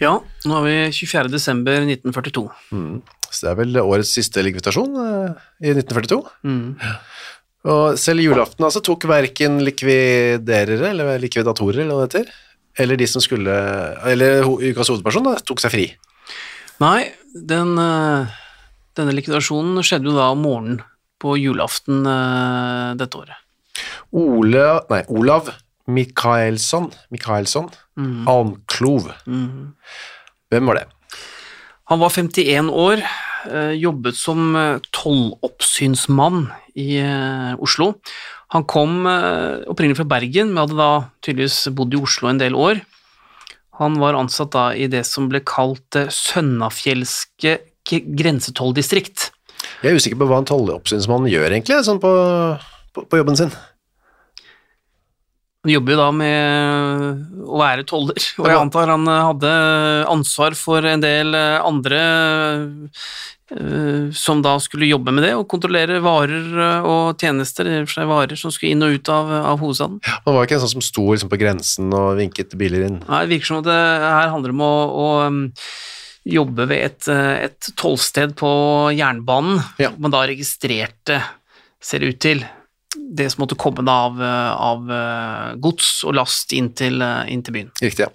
Ja, nå er vi 24. desember 1942. Så det er vel årets siste likvidasjon eh, i 1942. Mm. Og selv julaften altså tok verken likviderere, eller likvidatorer, eller hva det heter, eller de som skulle, eller ukas hovedperson da, tok seg fri. Nei, den, eh, denne likvidasjonen skjedde jo da om morgenen på julaften eh, dette året. Ole, nei, Olav Mikaelsson, Mikaelsson Almklov. Hvem var det? Han var 51 år, eh, jobbet som eh, tolloppsynsmann i eh, Oslo. Han kom opprinnelig fra Bergen, men hadde da tydeligvis bodd i Oslo en del år. Han var ansatt da i det som ble kalt Sønnafjellske grensetolldistrikt. Jeg er usikker på hva en tolloppsynsmann gjør egentlig, sånn på, på, på jobben sin. Han jobber jo da med å være toller, og jeg antar han eh, hadde ansvar for en del eh, andre eh, som da skulle jobbe med det, og kontrollere varer og tjenester, i og for seg varer som skulle inn og ut av, av hovedstaden. Han var ikke en sånn som sto liksom på grensen og vinket biler inn. Nei, Det virker som at det her handler om å, å um, jobbe ved et, et tollsted på jernbanen, Ja. man da registrerte, ser det ut til, det som måtte komme av, eh, av eh, gods og last inn til, eh, inn til byen. Riktig, ja.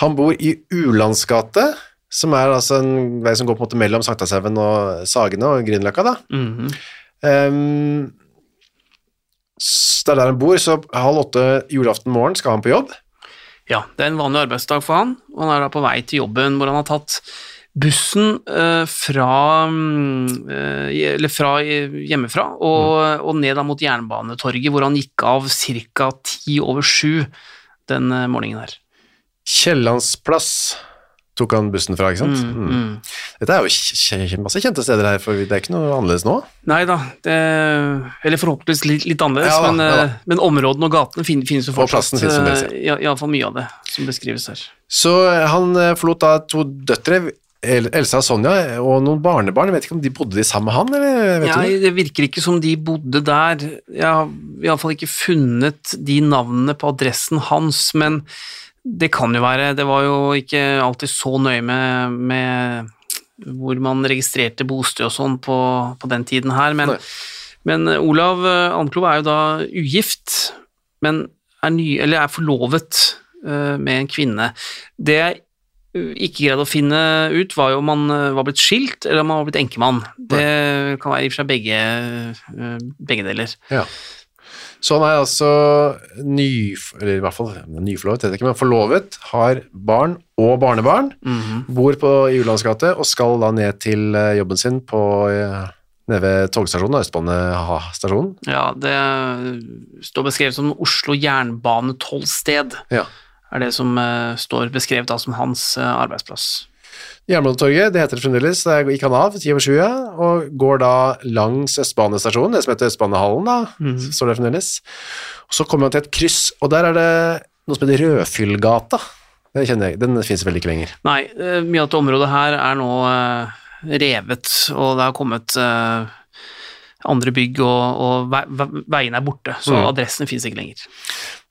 Han bor i Ulandsgate, som er altså en vei som går på en måte mellom Sankthanshaugen og Sagene og Grünerløkka, da. Mhm. Ehm, s- det er der han bor, så halv åtte julaften morgen skal han på jobb. Ja, det er en vanlig arbeidsdag for han, og han er da på vei til jobben hvor han har tatt bussen eh, fra, mm, eh, eller fra eh, hjemmefra og, og ned mot Jernbanetorget, hvor han gikk av ca. ti over sju den eh, morgenen her. Kiellandsplass tok han bussen fra, ikke sant? Mm, Mm. mm. Dette er jo masse kjente steder her, for det er ikke noe annerledes nå. Nei da, eller forhåpentligvis litt, litt annerledes, Ja da, men, ja eh, men områdene og gatene fin, finnes jo Og fortsatt. plassen finnes ja, Iallfall mye av det som beskrives her. Så han forlot da to døtre, Elsa og Sonja, og noen barnebarn. Jeg vet ikke om de bodde de sammen med han, eller du det? det virker ikke som de bodde der. Jeg har iallfall ikke funnet de navnene på adressen hans, men det kan jo være Det var jo ikke alltid så nøye med, med hvor man registrerte bosted og sånn på, på den tiden her, men, men Olav Anklo er jo da ugift, men er, ny, eller er forlovet eh, med en kvinne. Det jeg eh, ikke greide å finne ut, var jo om han eh, var blitt skilt, eller om han var blitt enkemann. Det kan være i og for seg begge, eh, begge deler. Ja. Så han er altså ny, eller i hvert fall nyforlovet, vet jeg ikke, men forlovet, har barn og barnebarn, bor på i Ulandsgate og skal da ned til eh, jobben sin på nede ved togstasjonen, Østbanestasjonen. Ja, det står beskrevet som Oslo jernbane tolvsted. Ja. Er det som eh, står beskrevet da som hans eh, arbeidsplass. Jernbanetorget, det heter det fremdeles, der gikk han av ti over sju, og går da langs Østbanestasjonen, det som heter Østbanehallen da, står det fremdeles. Og så kommer han til et kryss, og der er det noe som heter Rødfyllgata. Den kjenner jeg, den finnes vel ikke lenger. Nei, eh, mye av dette området her er nå revet, og det har kommet andre bygg, og, og vei, ve- veiene er borte, så Mm. adressen finnes ikke lenger.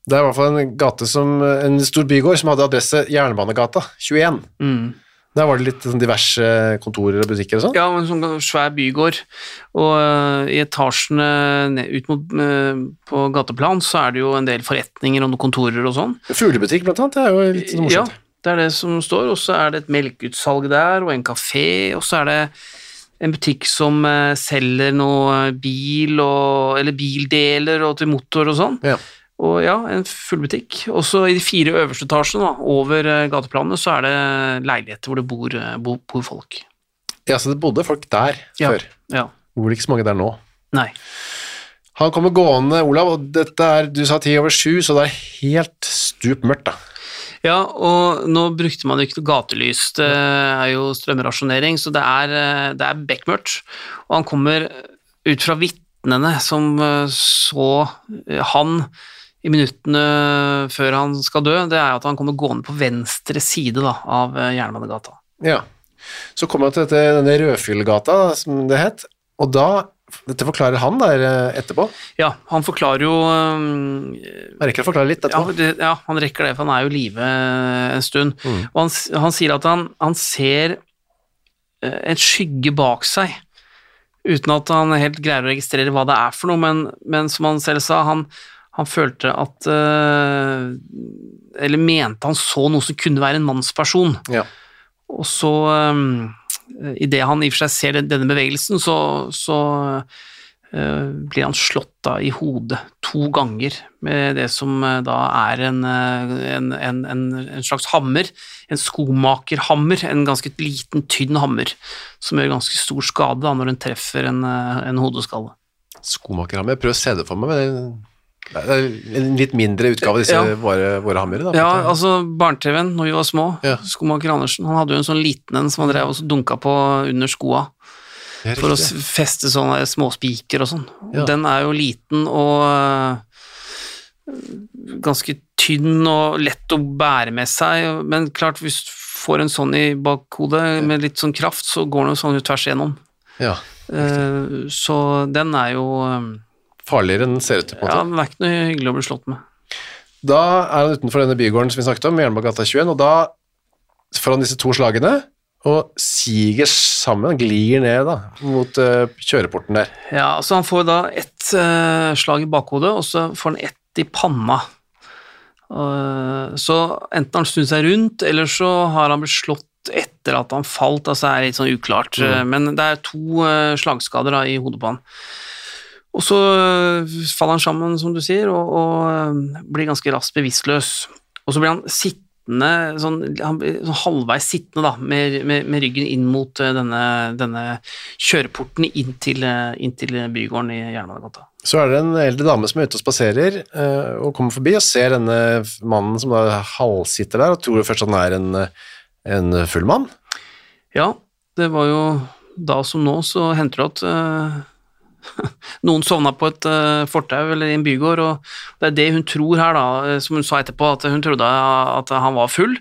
Det er i hvert fall en gate som, en stor bygård som hadde adresse Jernbanegata 21. Mm. Der var det litt sånn diverse kontorer og butikker og sånn. Ja, en sånn svær bygård. Og uh, i etasjene ned, ut mot, uh, på gateplan så er det jo en del forretninger og noen kontorer og sånn. Fuglebutikk, blant annet. Det er jo litt morsomt. Ja, det er det som står. Og så er det et melkeutsalg der, og en kafé, og så er det en butikk som uh, selger noe bil og, eller bildeler og til motor og sånn. Ja. Og ja, en full butikk. Også i de fire øverste etasjene, over eh, gateplanene, så er det leiligheter hvor det bor, bo, bor, folk. ja, så det bodde folk der Ja. før. Ja. Bor det ikke så mange der nå. Nei. Han kommer gående, Olav, og dette er, du sa ti over sju, så det er helt stup mørkt, da. Ja, og nå brukte man jo ikke noe gatelys, det er jo strømrasjonering, så det er, eh, det er bekmørkt. Og han kommer ut fra vitnene som eh, så eh, han i minuttene før han skal dø, det er at han kommer gående på venstre side da, av eh, Jernbanegata. Ja. Så kommer han til dette, denne Rødfyllgata, som det het, og da Dette forklarer han der eh, etterpå. Ja, han forklarer jo um, Han rekker å forklare litt ja, etterpå. det, ja, han rekker det, for han er jo i live en stund. Mm. Og han, han sier at han, han ser eh, en skygge bak seg, uten at han helt greier å registrere hva det er for noe, men, men som han selv sa, han, han følte at eh, Eller mente han så noe som kunne være en mannsperson. Ja. Og så, um, idet han i og for seg ser denne bevegelsen, så, så uh, blir han slått da i hodet to ganger med det som uh, da er en, eh, en, en, en, slags hammer, en skomakerhammer, en ganske liten, tynn hammer, som gjør ganske stor skade da når den treffer en, eh, en hodeskalle. Skomakerhammer. Jeg prøver å se det for meg, men det en litt mindre utgave av disse Ja. våre, våre hammere. Da. Ja, altså barne-TV-en når vi var små, Ja. skomaker Andersen, han hadde jo en sånn liten en som han drev og så dunka på under skoa. For å feste sånne småspiker og sånn. Ja. Den er jo liten og øh, ganske tynn og lett å bære med seg, men klart hvis du får en sånn i bakhodet med litt sånn kraft, så går den jo sånn ut tvers igjennom. Ja. Eh, Så den er jo øh, Farligere enn den ser ut til. på en Ja, måte. den er ikke noe hyggelig å bli slått med. Da er han utenfor denne bygården som vi snakket om, Jernbanegata 21, og da får han disse to slagene, og siger sammen, glir ned da, mot uh, kjøreporten der. Ja, altså han får da ett uh, slag i bakhodet, og så får han ett i panna. Uh, så enten har han snudd seg rundt, eller så har han blitt slått etter at han falt, altså er litt sånn uklart, mm. men det er to eh, slagskader da, i hodet på han. Og så eh, faller han sammen, som du sier, og, og eh, blir ganske raskt bevisstløs. Og så blir han sittende, sånn, han blir sånn halvveis sittende da, med, med, med ryggen inn mot eh, denne, denne kjøreporten inn til, inn til bygården i Jernbanegata. Så er det en eldre dame som er ute og spaserer, og kommer forbi og ser denne mannen som da halvsitter der, og tror først at han er en, en full mann. Ja, det var jo da som nå, så henter det at noen sovna på et uh, fortau eller i en bygård, og det er det hun tror her, da, eh, som hun sa etterpå, at hun trodde at han var full.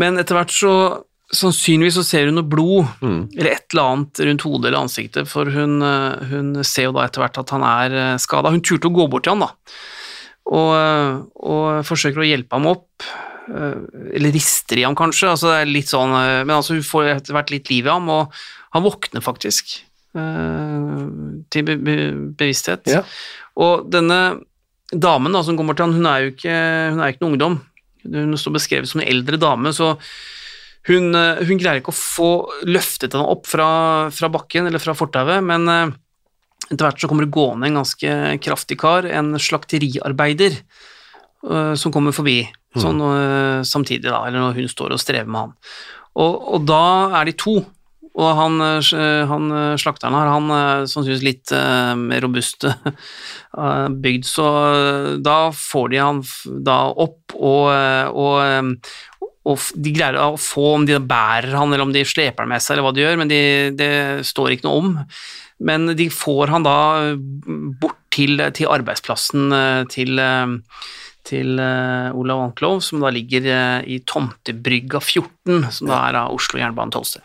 Men etter hvert så Sannsynligvis så ser hun noe blod, eller et eller annet rundt hodet eller ansiktet, for hun, eh, hun ser jo da etter hvert at han er skada. Hun turte å gå bort til han, da, og, og forsøker å hjelpe ham opp. Eller rister i ham, kanskje. Altså, det er litt sånn, men altså, hun får etter hvert litt liv i ham, og han våkner faktisk til be be bevissthet. Ja. Og denne damen da, som kommer til han, hun er jo ikke, hun er ikke noen ungdom. Hun står beskrevet som en eldre dame, så hun, eh, hun greier ikke å få løftet henne opp fra, fra bakken eller fra fortauet, men eh, etter hvert så kommer det gående en ganske kraftig kar, en slakteriarbeider, eh, som kommer forbi sånn eh, samtidig, da, eller når hun står og strever med han. Og, og da er de to, og han, eh, han eh, slakteren her, han sannsynligvis litt eh, mer robust eh, bygd, så eh, da får de han da opp, og, eh, og, eh, og de greier å få om de bærer han, eller om de sleper han med seg, eller hva de gjør, men de, det står ikke noe om. Men de får han da bort til, til arbeidsplassen eh, til, eh, til eh, Olav Anklov, som da ligger eh, i Tomtebrygga 14, som da er av Oslo jernbane tolvsted.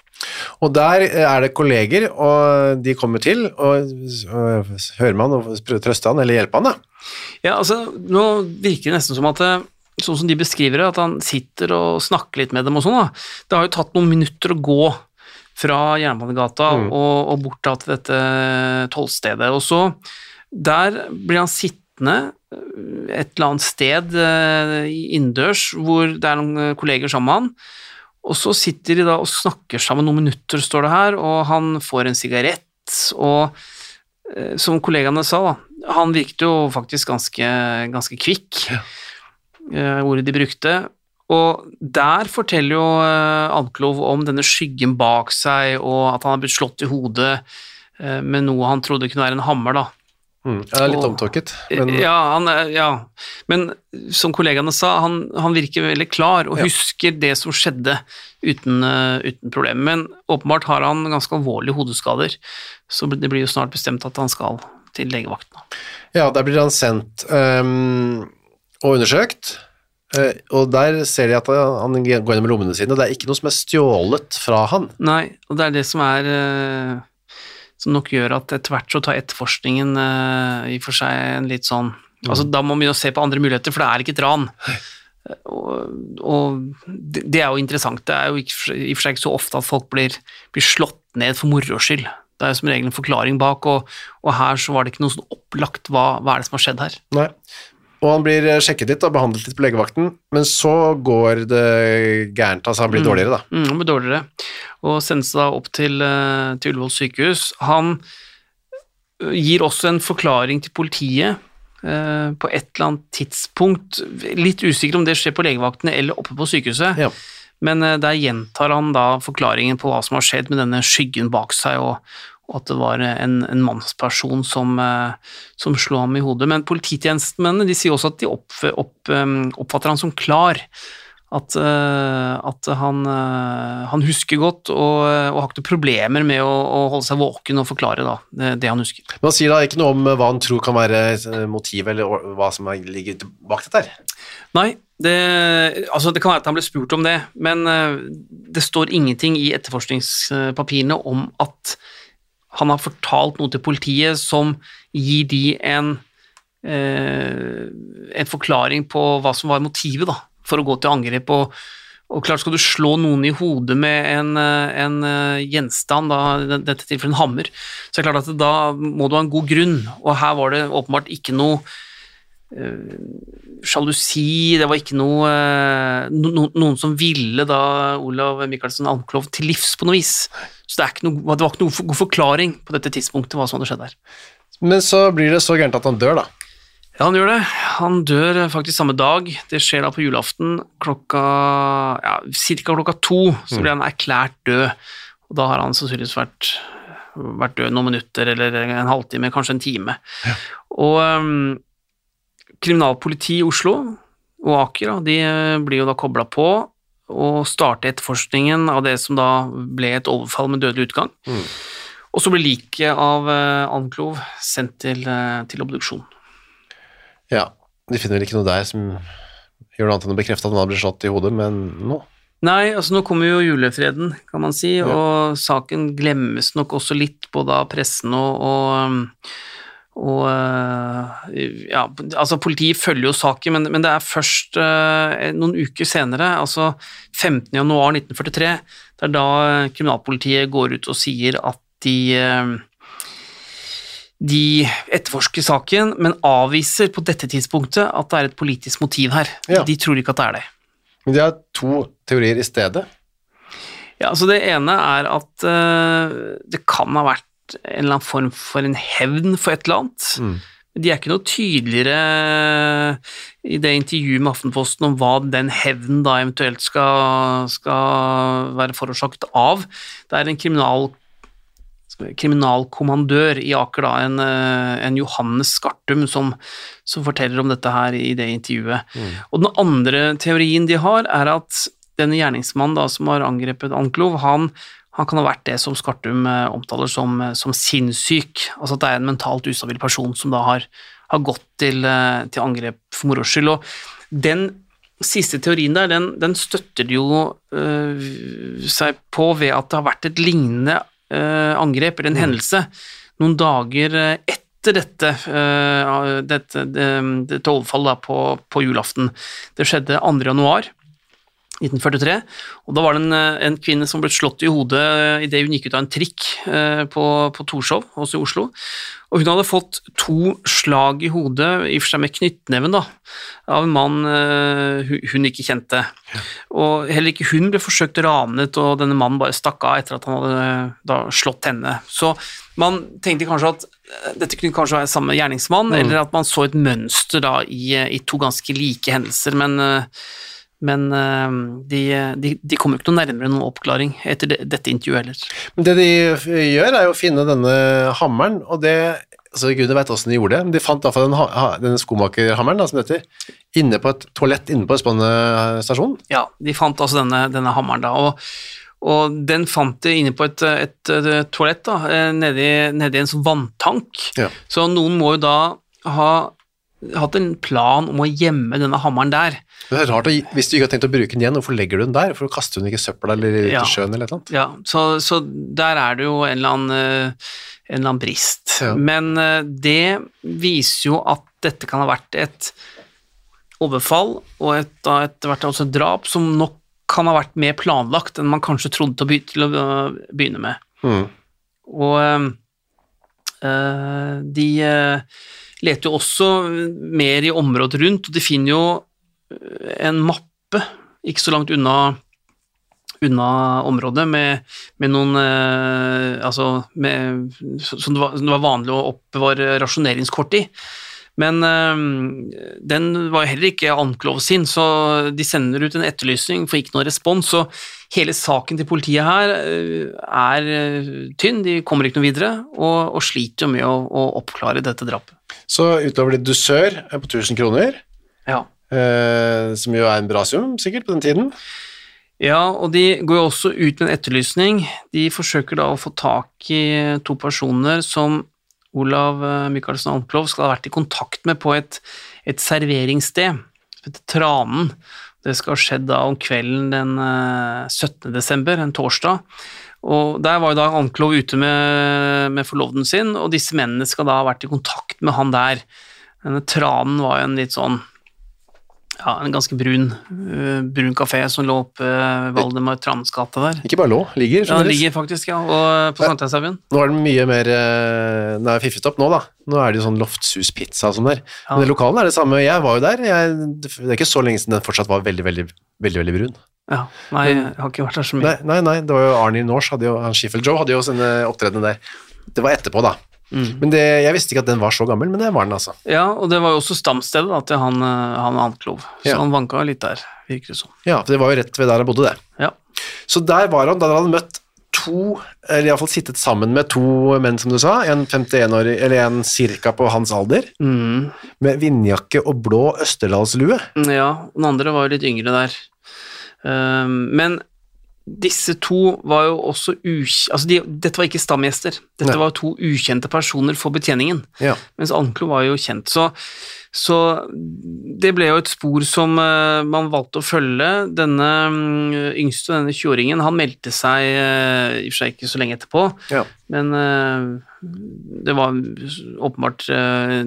Og der eh, er det kolleger, og de kommer til, og, og hører man og prøver å trøste han, eller hjelpe han da. Ja, altså, nå virker det nesten som at eh, sånn som de beskriver det, at han sitter og snakker litt med dem og sånn, da. Det har jo tatt noen minutter å gå fra Jernbanegata og, og bort da til dette tollstedet. Og så der blir han sittende eh, et eller annet sted innendørs hvor det er noen kolleger sammen med han. Og så sitter de da og snakker sammen noen minutter, står det her, og han får en sigarett, og eh, som kollegaene sa, da, han virket jo faktisk ganske, ganske kvikk, eh, ordet de brukte. Og der forteller jo eh, Alklov om denne skyggen bak seg, og at han har blitt slått i hodet med noe han trodde kunne være en hammer, da. Mm. Det er litt Og- omtåket, men Ja, han, ja, men som kollegaene sa, han, han virker veldig klar og Ja. husker det som skjedde uten, uh, uten problem. Men åpenbart har han ganske alvorlige hodeskader, så det blir jo snart bestemt at han skal til legevakten. ja, der blir han sendt um, og undersøkt. Uh, og der ser de at han går gjennom lommene sine, og det er ikke noe som er stjålet fra han. Nei, og det er det som er eh, Som nok gjør at etter hvert så tar etterforskningen uh, i for seg en litt sånn Altså Da må man å se på andre muligheter, for det er ikke et ran. Og, og det, det er jo interessant. Det er jo ikke, i og for seg ikke så ofte at folk blir, blir slått ned for moro skyld. Det er jo som regel en forklaring bak, og, og her så var det ikke noe sånn opplagt hva, hva er det som har skjedd her. Nei. Og han blir eh, sjekket litt og behandlet litt på legevakten, men så går det gærent, altså han blir dårligere da. Mm, han blir dårligere, og sendes da opp til, eh, til Ullevål sykehus. Han gir også en forklaring til politiet eh, på et eller annet tidspunkt. Litt usikker om det skjer på legevaktene eller oppe på sykehuset, Ja. men eh, der gjentar han da forklaringen på hva som har skjedd med denne skyggen bak seg, og, og at det var en, en mannsperson som, eh, som slo ham i hodet. Men polititjenestemennene de sier også at de opp, opp, eh, oppfatter han som klar. At, eh, at han, eh, han husker godt og, og har ikke noen problemer med å, å holde seg våken og forklare da, det, han husker. Men han sier da ikke noe om eh, hva han tror kan være eh, motivet, eller hva som er- ligger bak dette her. Nei, det, altså det kan være at han ble spurt om det, men eh, det står ingenting i etterforskningspapirene om at han har fortalt noe til politiet som gir de en, eh, en forklaring på hva som var motivet da, for å gå til angrep. Og, og klart skal du slå noen i hodet med en, eh, en eh, gjenstand, da, dette tilfellet en hammer, så er det klart at da må du ha en god grunn, og her var det åpenbart ikke noe sjalusi, det var ikke noe eh, no, no, Noen som ville da Olav Michaelsen Almklov til livs på noe vis. Så det, noe, det var ikke noe for- god forklaring på dette tidspunktet hva som hadde skjedd her. Men så blir det så gærent at han dør da. Ja, han gjør det. Han dør faktisk samme dag. Det skjer da på julaften klokka ja, ca. klokka to. Så blir han erklært død. Og da har han sannsynligvis vært, vært død noen minutter eller en halvtime, kanskje en time. Og um, kriminalpoliti i Oslo og Aker da, de eh, blir jo da kobla på og starter etterforskningen av det som da ble et overfall med dødelig utgang. Og så blir liket av uh, Anklov sendt til, uh, til obduksjon. Ja, de finner vel ikke noe der som gjør noe annet enn å bekrefte at man blir slått i hodet, men nå. Nei, altså nå kommer jo julefreden, kan man si, og saken glemmes nok også litt både av pressen og, og, og øh, ja, altså politiet følger jo saken, men, men det er først uh, noen uker senere, altså 15. januar 1943, det er da kriminalpolitiet går ut og sier at de øh, de etterforsker saken, men avviser på dette tidspunktet at det er et politisk motiv her. Ja. De tror ikke at det er det. Men de har to teorier i stedet. Ja, altså Det ene er at uh, det kan ha vært en eller annen form for en hevn for et eller annet. Mm. De er ikke noe tydeligere eh, i det intervjuet med Aftenposten om hva den hevnen da eventuelt skal, skal være forårsaket av. Det er en kriminal, kriminalkommandør i Aker, da, en, eh, en Johannes Skartum, som, som forteller om dette her i det intervjuet. Og den andre teorien de har, er at denne gjerningsmannen da, som har angrepet Anklov, han, han kan ha vært det som Skartum eh, omtaler som, eh, som sinnssyk. Altså at det er en mentalt ustabil person som da har, har gått til, til angrep for moro skyld. Og den siste teorien der, den, den støtter jo øh, seg på ved at det har vært et lignende angrep eller en hendelse noen dager eh, etter dette, eh, dette, det, dette overfallet på, på julaften. Det skjedde 2. januar 1943, og da var det en, eh, en kvinne som ble slått i hodet idet hun gikk ut av en trikk eh, på, på Torshov, også i Oslo. Og hun hadde fått to slag i hodet, i og for seg med knyttneven, da, av en mann eh, hun, ikke kjente. Og heller ikke hun ble forsøkt ranet, og denne mannen bare stakk av etter at han hadde da slått henne. Så man tenkte kanskje at eh, dette kunne kanskje være samme gjerningsmann, eller at man så et mønster da i, i to ganske like hendelser, men eh, men eh, de, de, de kommer ikke noe nærmere noen oppklaring etter det, dette intervjuet heller. Men det de gjør, er jo å finne denne hammeren, og det altså Gud vet åssen de gjorde det, de fant i hvert fall den, denne skomakerhammeren, da, som det heter, inne på et toalett inne på Østlandet stasjon. Ja, de fant altså denne, denne hammeren da, og, og den fant de inne på et, et, et toalett da, eh, nedi, nedi en sånn vanntank. Ja. Så noen må jo da ha hatt en plan om å gjemme denne hammeren der. Det er rart, Hvis du ikke har tenkt å bruke den igjen, hvorfor legger du den der? For kaster du den ikke i søpla eller ut Ja. i sjøen eller annet? Ja, så, så der er det jo en eller annen, eh, en eller annen brist. Ja. Men eh, det viser jo at dette kan ha vært et overfall og et, etter hvert også et drap som nok kan ha vært mer planlagt enn man kanskje trodde til å, øh, begynne med. Mm. Og eh, eh, de eh, leter jo også mer i området rundt, og de finner jo eh, en mappe ikke så langt unna, unna området med, med noen eh, Altså med, som, det var, som det var vanlig å oppbevare rasjoneringskort i. Men eh, den var jo heller ikke Anklov sin, så de sender ut en etterlysning, får ikke noen respons. Så hele saken til politiet her eh, er eh, tynn, de kommer ikke noe videre, og, og sliter jo med å, å oppklare dette drapet. Så utover det dusør på 1000 kroner, Ja. eh, som jo er en bra sum, sikkert, på den tiden. Ja, og de går jo også ut med en etterlysning. De forsøker da å få tak i to personer som Olav eh, Michaelsen Almklov skal ha vært i kontakt med på et, et serveringssted som heter Tranen. Det skal ha skjedd da om kvelden den eh, 17. desember, en torsdag. Og Der var jo da Almklov ute med, med forloveden sin, og disse mennene skal da ha vært i kontakt med han der. Denne Tranen var jo en litt sånn ja, en ganske brun, uh, brun kafé som lå oppe uh, Valdemar Tranes gate der. Ikke bare lå, ligger. Ja, den ligger faktisk, ja, og på Sankthanshaugen. Nå er den mye mer uh, Den er fiffet opp nå, da. Nå er det jo sånn loftshus-pizza og sånn der. Ja. Men lokalen er det samme. Jeg var jo der. Jeg, det er ikke så lenge siden den fortsatt var veldig, veldig, veldig, veldig brun. Ja, nei, jeg har ikke vært der så mye. Nei, nei, nei, det var jo Arnie Norse, han Schiffel Joe hadde jo sine opptredener der. Det var etterpå, da. Mm. Men det, jeg visste ikke at den var så gammel, men det var den, altså. Ja, og det var jo også stamstedet da, til han, øh, han Anklov, så Ja. han vanka litt der, virker det som. Ja, for det var jo rett ved der han bodde, det. Ja. Så der var han, da hadde han møtt to, eller iallfall sittet sammen med to menn, som du sa, en 51-årig, eller en cirka på hans alder, Mm. med vindjakke og blå Østerdalslue. ja, den andre var jo litt yngre der. Um, men disse to var jo også ukj... Altså, de, dette var ikke stamgjester. Dette Nei. var to ukjente personer for betjeningen. Ja. mens Anklo var jo kjent. Så, så det ble jo et spor som uh, man valgte å følge. Denne mm, yngste, denne 20-åringen, han meldte seg uh, i og for seg ikke så lenge etterpå, Ja. men eh, det var åpenbart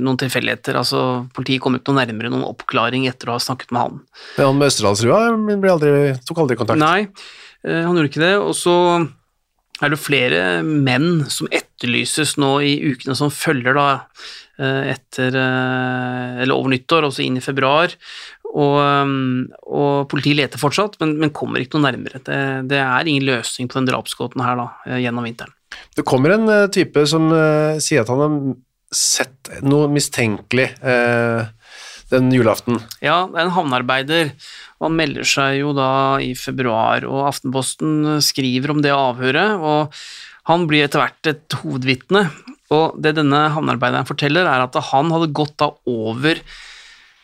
noen tilfeldigheter. Altså, politiet kom ikke noe nærmere noen oppklaring etter å ha snakket med han. Men han med Østerdalsrua tok aldri kontakt. Nei, han gjorde ikke det. Og så er det flere menn som etterlyses nå i ukene som følger da eh, etter eh, Eller over nyttår, også inn i februar. Og, og politiet leter fortsatt, men, men kommer ikke noe nærmere. Det, det er ingen løsning på den drapsgåten her da, eh, gjennom vinteren. Det kommer en eh, type som eh, sier at han har sett noe mistenkelig eh, den julaften. Ja, det er en havnearbeider. Han melder seg jo da i februar, og Aftenposten skriver om det avhøret. og Han blir etter hvert et hovedvitne. Og det denne havnearbeideren forteller, er at han hadde gått da over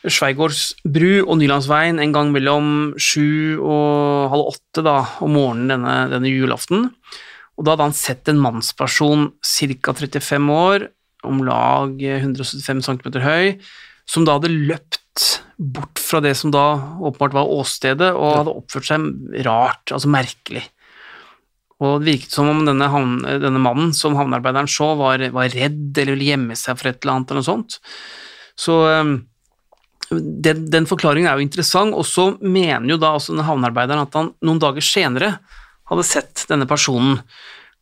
Sveigårds bru og Nylandsveien en gang mellom sju og halv åtte da, om morgenen denne, denne julaften. Og da hadde han sett en mannsperson ca. 35 år, om lag 175 cm høy, som da hadde løpt bort fra det som da åpenbart var åstedet, og hadde oppført seg rart, altså merkelig. Og det virket som om denne, havn, denne mannen som havnearbeideren så, var, var, redd eller ville gjemme seg for et eller annet eller noe sånt. Så um, den, den, forklaringen er jo interessant, og så mener jo da også denne havnearbeideren at han noen dager senere hadde sett denne personen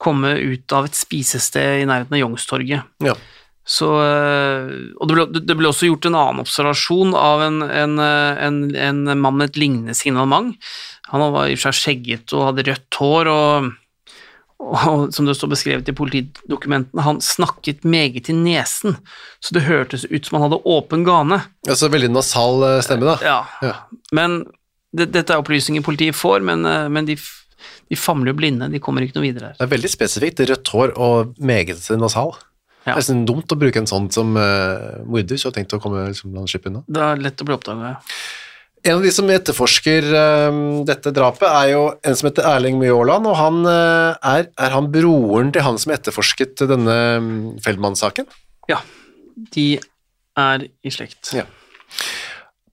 komme ut av et spisested i nærheten av Youngstorget. Ja. Så, og det ble, det ble, også gjort en annen observasjon av en, en, en, en mann med et lignende signalement. Han var i og for seg skjegget og hadde rødt hår, og, og, som det står beskrevet i politidokumentene, han snakket meget i nesen, så det hørtes ut som han hadde åpen gane. Altså veldig nasal eh, stemme, da. Ja, Ja. men det, dette er opplysninger politiet får, men, eh, men de, de famler jo blinde, de kommer ikke noe videre her. Det er veldig spesifikt. Rødt hår og meget nasal. Ja. Det er nesten dumt å bruke en sånn som uh, morder, så har tenkt å komme liksom, la unna. Det er lett å bli oppdaga, ja. En av de som etterforsker eh, dette drapet, er jo en som heter Erling Mjåland, og han uh, er, er han broren til han som etterforsket denne um, Feldmann-saken? Ja, de er i slekt. Ja.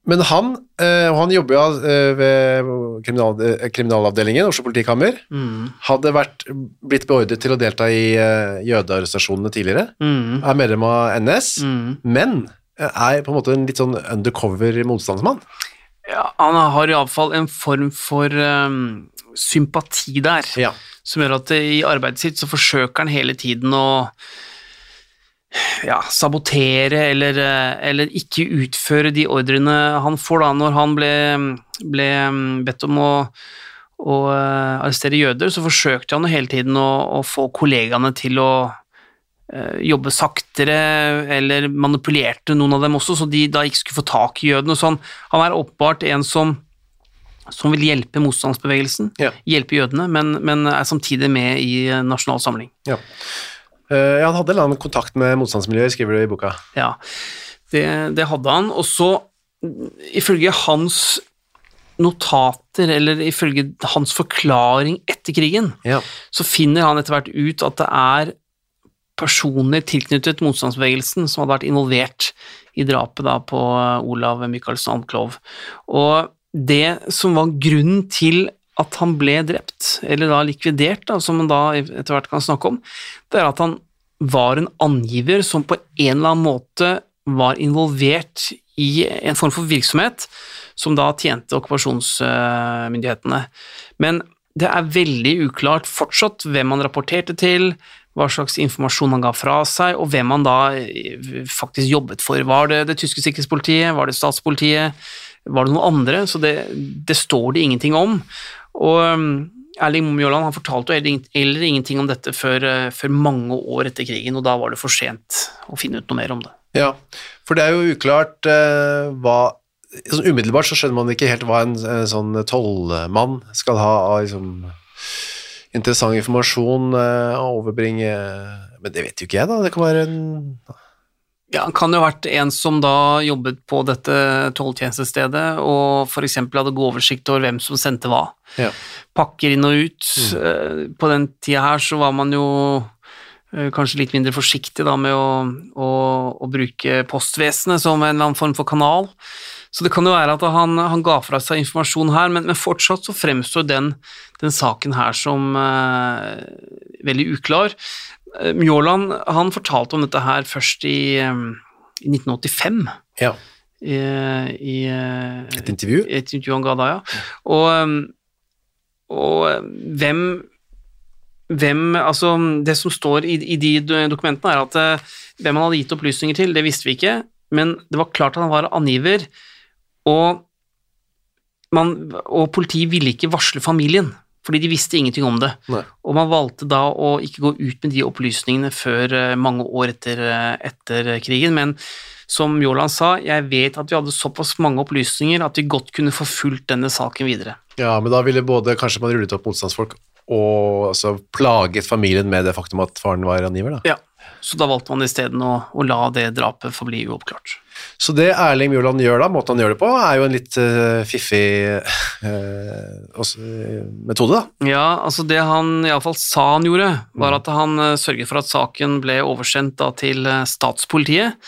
Men han, og han jobber jo eh, ved kriminal, eh, kriminalavdelingen, Oslo politikammer, Mm. hadde vært, blitt beordret til å delta i eh, jødearrestasjonene tidligere, Mm. er medlem av NS, Mm. men eh, er på en måte en litt sånn undercover motstandsmann. Ja, han har iallfall en form for um, sympati der, Ja. som gjør at i arbeidet sitt så forsøker han hele tiden å ja, sabotere eller, eh, eller ikke utføre de ordrene han får da når han ble, ble bedt om å, å eh, arrestere jøder, så forsøkte han hele tiden å, å få kollegaene til å eh, jobbe saktere, eller manipulerte noen av dem også, så de da ikke skulle få tak i jødene. Så han, Han er åpenbart en som, som vil hjelpe motstandsbevegelsen, Ja. hjelpe jødene, men, men er samtidig med i Nasjonal Samling. Ja. Eh, han hadde en eller annen kontakt med motstandsmiljøet, skriver du i boka. Ja, det, det hadde han. Og så, ifølge hans notater, eller ifølge hans forklaring etter krigen, Ja. så finner han etter hvert ut at det er personer tilknyttet motstandsbevegelsen som hadde vært involvert i drapet da på Olav Michaelsen Almklov. Og det som var grunnen til at han ble drept, eller da likvidert, da, som man da etter hvert kan snakke om, det er at han var en angiver som på en eller annen måte var involvert i en form for virksomhet som da tjente okkupasjonsmyndighetene. Men det er veldig uklart fortsatt hvem han rapporterte til, hva slags informasjon han ga fra seg, og hvem han da eh, faktisk jobbet for. Var det det tyske sikkerhetspolitiet, var det statspolitiet, var det noen andre? Så det, det står det ingenting om. Og um, Erling Mjåland han fortalte jo heller ingenting om dette før, eh, før mange år etter krigen, og da var det for sent å finne ut noe mer om det. Ja, for det er jo uklart eh, hva sånn Umiddelbart så skjønner man ikke helt hva en, en sånn tollmann skal ha av liksom, interessant informasjon eh, å overbringe Men det vet jo ikke jeg, da. Det kan være en Ja, Han kan jo ha vært en som da jobbet på dette tolltjenestestedet og f.eks. hadde god oversikt over hvem som sendte hva. Ja. Pakker inn og ut. Mm. På den tida her så var man jo eh, kanskje litt mindre forsiktig da med å, å, å bruke postvesenet som en eller annen form for kanal. Så det kan jo være at han, han ga fra seg informasjon her, men, men fortsatt så fremstår den, den saken her som eh, veldig uklar. Eh, Mjåland han fortalte om dette her først i, i 1985, Ja. i, i eh, Et intervju? et intervju han ga da, ja. Og, og hvem, hvem Altså, det som står i, i de dokumentene, er at eh, hvem han hadde gitt opplysninger til, det visste vi ikke, men det var klart at han var angiver, og, man, og politiet ville ikke varsle familien, fordi de visste ingenting om det. Nei. Og man valgte da å ikke gå ut med de opplysningene før eh, mange år etter, eh, etter krigen, men som Mjåland sa, jeg vet at vi hadde såpass mange opplysninger at vi godt kunne forfulgt denne saken videre. ja, men da ville både kanskje man rullet opp motstandsfolk og altså, plaget familien med det faktum at faren var angiver, da. Ja, så da valgte man isteden å, å la det drapet forbli uoppklart. Så det Erling Mjøland gjør da, måten han gjør det på, er jo en litt uh, fiffig uh, metode, da. Ja, altså det han iallfall sa han gjorde, var at han uh, sørget for at saken ble oversendt da til statspolitiet,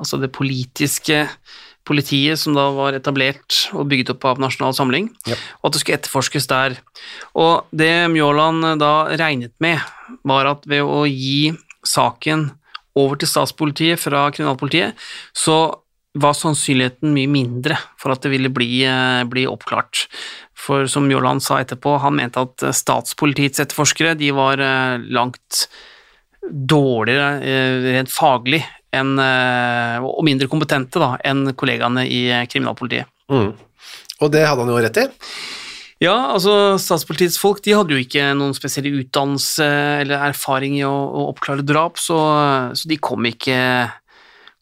altså det politiske politiet som da var etablert og bygget opp av Nasjonal Samling, Ja. og at det skulle etterforskes der. Og det Mjåland da regnet med, var at ved å gi saken over til statspolitiet fra kriminalpolitiet, så var sannsynligheten mye mindre for at det ville bli, eh, bli oppklart. For som Mjåland sa etterpå, han mente at statspolitiets etterforskere de var eh, langt dårligere eh, rent faglig enn, og mindre kompetente da, enn kollegaene i kriminalpolitiet. Mm. Og det hadde han jo rett i. Ja, altså statspolitiets folk de hadde jo ikke noen spesiell utdannelse eller erfaring i å, å oppklare drap, så, så de kom ikke,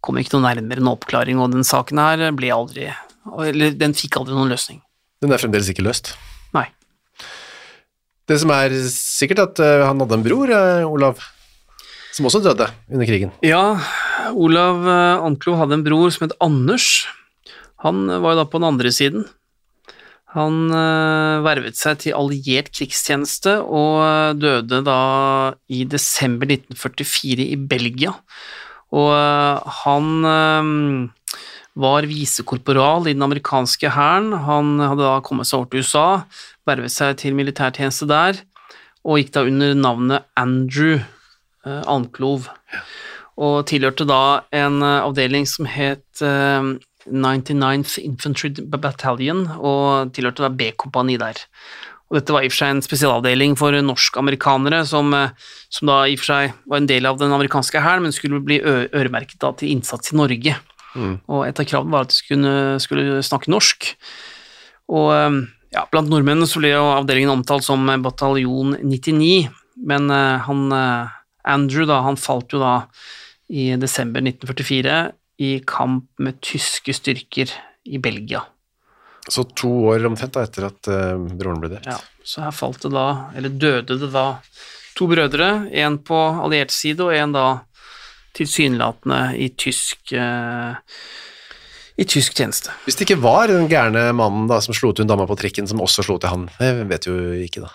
kom ikke noe nærmere en oppklaring, og den saken her ble aldri Eller den fikk aldri noen løsning. Den er fremdeles ikke løst. Nei. Det som er sikkert, at eh, han hadde en bror, eh, Olav, som også døde under krigen. Ja, Olav Antlo hadde en bror som het Anders. Han eh, var jo da på den andre siden. Han eh, vervet seg til alliert krigstjeneste og eh, døde da i desember 1944 i Belgia. Og eh, han var visekorporal i den amerikanske hæren. Han hadde da kommet seg over til USA, vervet seg til militærtjeneste der, og gikk da under navnet Andrew eh, Anklov og tilhørte da en avdeling som het eh, 99th Infantry Battalion, og tilhørte B-kompani der. Og dette var i og for seg en spesialavdeling for norsk-amerikanere, som, eh, som da i og for seg var en del av den amerikanske hæren, men skulle bli øremerket da til innsats i Norge. Og et av kravene var at de skulle, skulle snakke norsk. Og eh, ja, blant nordmennene så ble jo avdelingen omtalt som bataljon 99, men eh, han Andrew da, han falt jo da i desember 1944 i kamp med tyske styrker i Belgia. Så to år omtrent da, etter at eh, broren ble drept. Ja, så her falt det da, eller døde det da, to brødre, en på alliert side og en da tilsynelatende i tysk eh, i tysk tjeneste. Hvis det ikke var den gærne mannen da, som slo til hun dama på trikken, som også slo til han, det vet jo ikke da.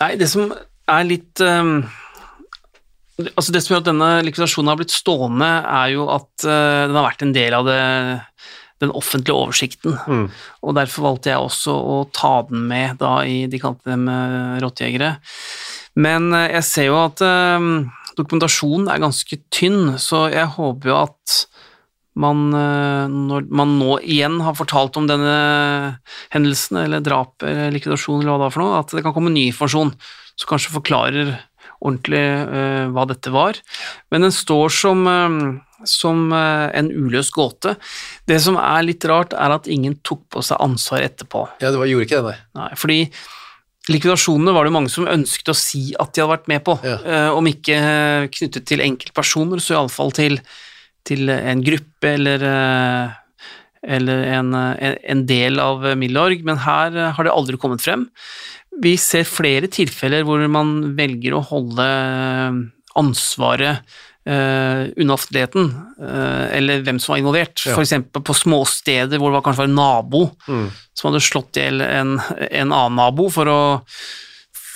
Nei, det som er litt ehm, Altså Det som gjør at denne likvidasjonen har blitt stående, er jo at eh, den har vært en del av det, den offentlige oversikten. Mm. Og derfor valgte jeg også å ta den med da i De kalte dem eh, rottejegere. Men eh, jeg ser jo at ehm, dokumentasjonen er ganske tynn, så jeg håper jo at man, når man nå igjen har fortalt om denne hendelsen, eller drap, eller likvidasjon, eller hva det var for noe, at det kan komme ny informasjon som kanskje forklarer ordentlig uh, hva dette var. Men den står som, uh, som uh, en uløst gåte. Det som er litt rart, er at ingen tok på seg ansvar etterpå. Ja, det var, gjorde ikke det, nei. Nei, fordi likvidasjonene var det mange som ønsket å si at de hadde vært med på. Ja. Om ikke knyttet til enkeltpersoner, så iallfall til, til en gruppe eller, eller en, en del av Milorg, men her har det aldri kommet frem. Vi ser flere tilfeller hvor man velger å holde eh, ansvaret Uh, unna offentligheten, uh, eller hvem som var involvert. Ja. For eksempel på småsteder hvor det var kanskje var en nabo Mm. som hadde slått i hjel en, en annen nabo for å,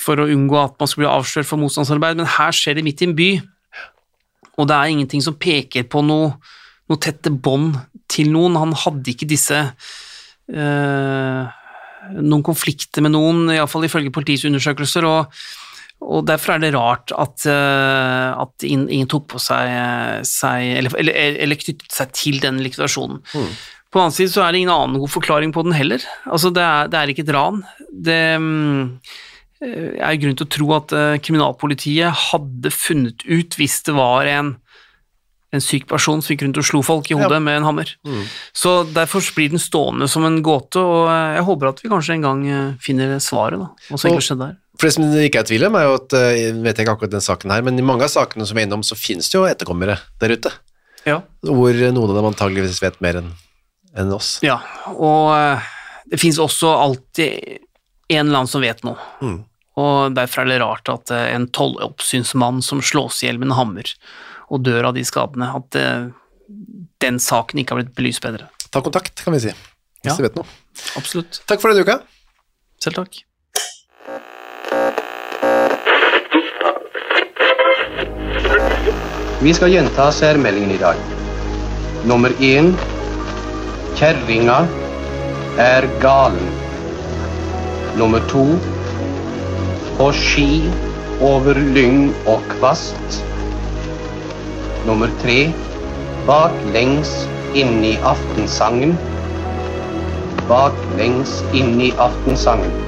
for å unngå at man skulle bli avslørt for motstandsarbeid, men her skjer det midt i en by, og det er ingenting som peker på noe, noe tette bånd til noen. Han hadde ikke disse eh, noen konflikter med noen, iallfall ifølge politiets undersøkelser, og, og derfor er det rart at, eh, at ingen, tok på seg, seg eller, eller, eller knyttet seg til den likvidasjonen. På den annen side så er det ingen annen god forklaring på den heller. Altså, det er, det er ikke et ran. Det mm, er grunn til å tro at eh, kriminalpolitiet hadde funnet ut hvis det var en, en syk person som gikk rundt og slo folk i hodet Ja. med en hammer. Så derfor blir den stående som en gåte, og eh, jeg håper at vi kanskje en gang eh, finner svaret, da. Hva som egentlig skjedde der. For det som det ikke er tvil om, er jo at, eh, jeg vet ikke akkurat den saken her, men i mange av sakene som er innom, så finnes det jo etterkommere der ute, Ja. hvor noen av dem antageligvis vet mer enn en oss. ja. Og det finnes også alltid en eller annen som vet noe. Mm. Og derfor er det rart at en tolloppsynsmann som slås i hjel med en hammer og dør av de skadene, at eh, den saken ikke har blitt belyst bedre. Ta kontakt, kan vi si, hvis Ja. du vet noe. Absolutt. Takk for denne uka. Selv takk. Vi skal gjenta særmeldingen i dag. Nummer én Kjerringa er galen. Nummer to. På ski over lyng og kvast. Nummer tre. Baklengs inn i aftensangen. Baklengs inn i aftensangen.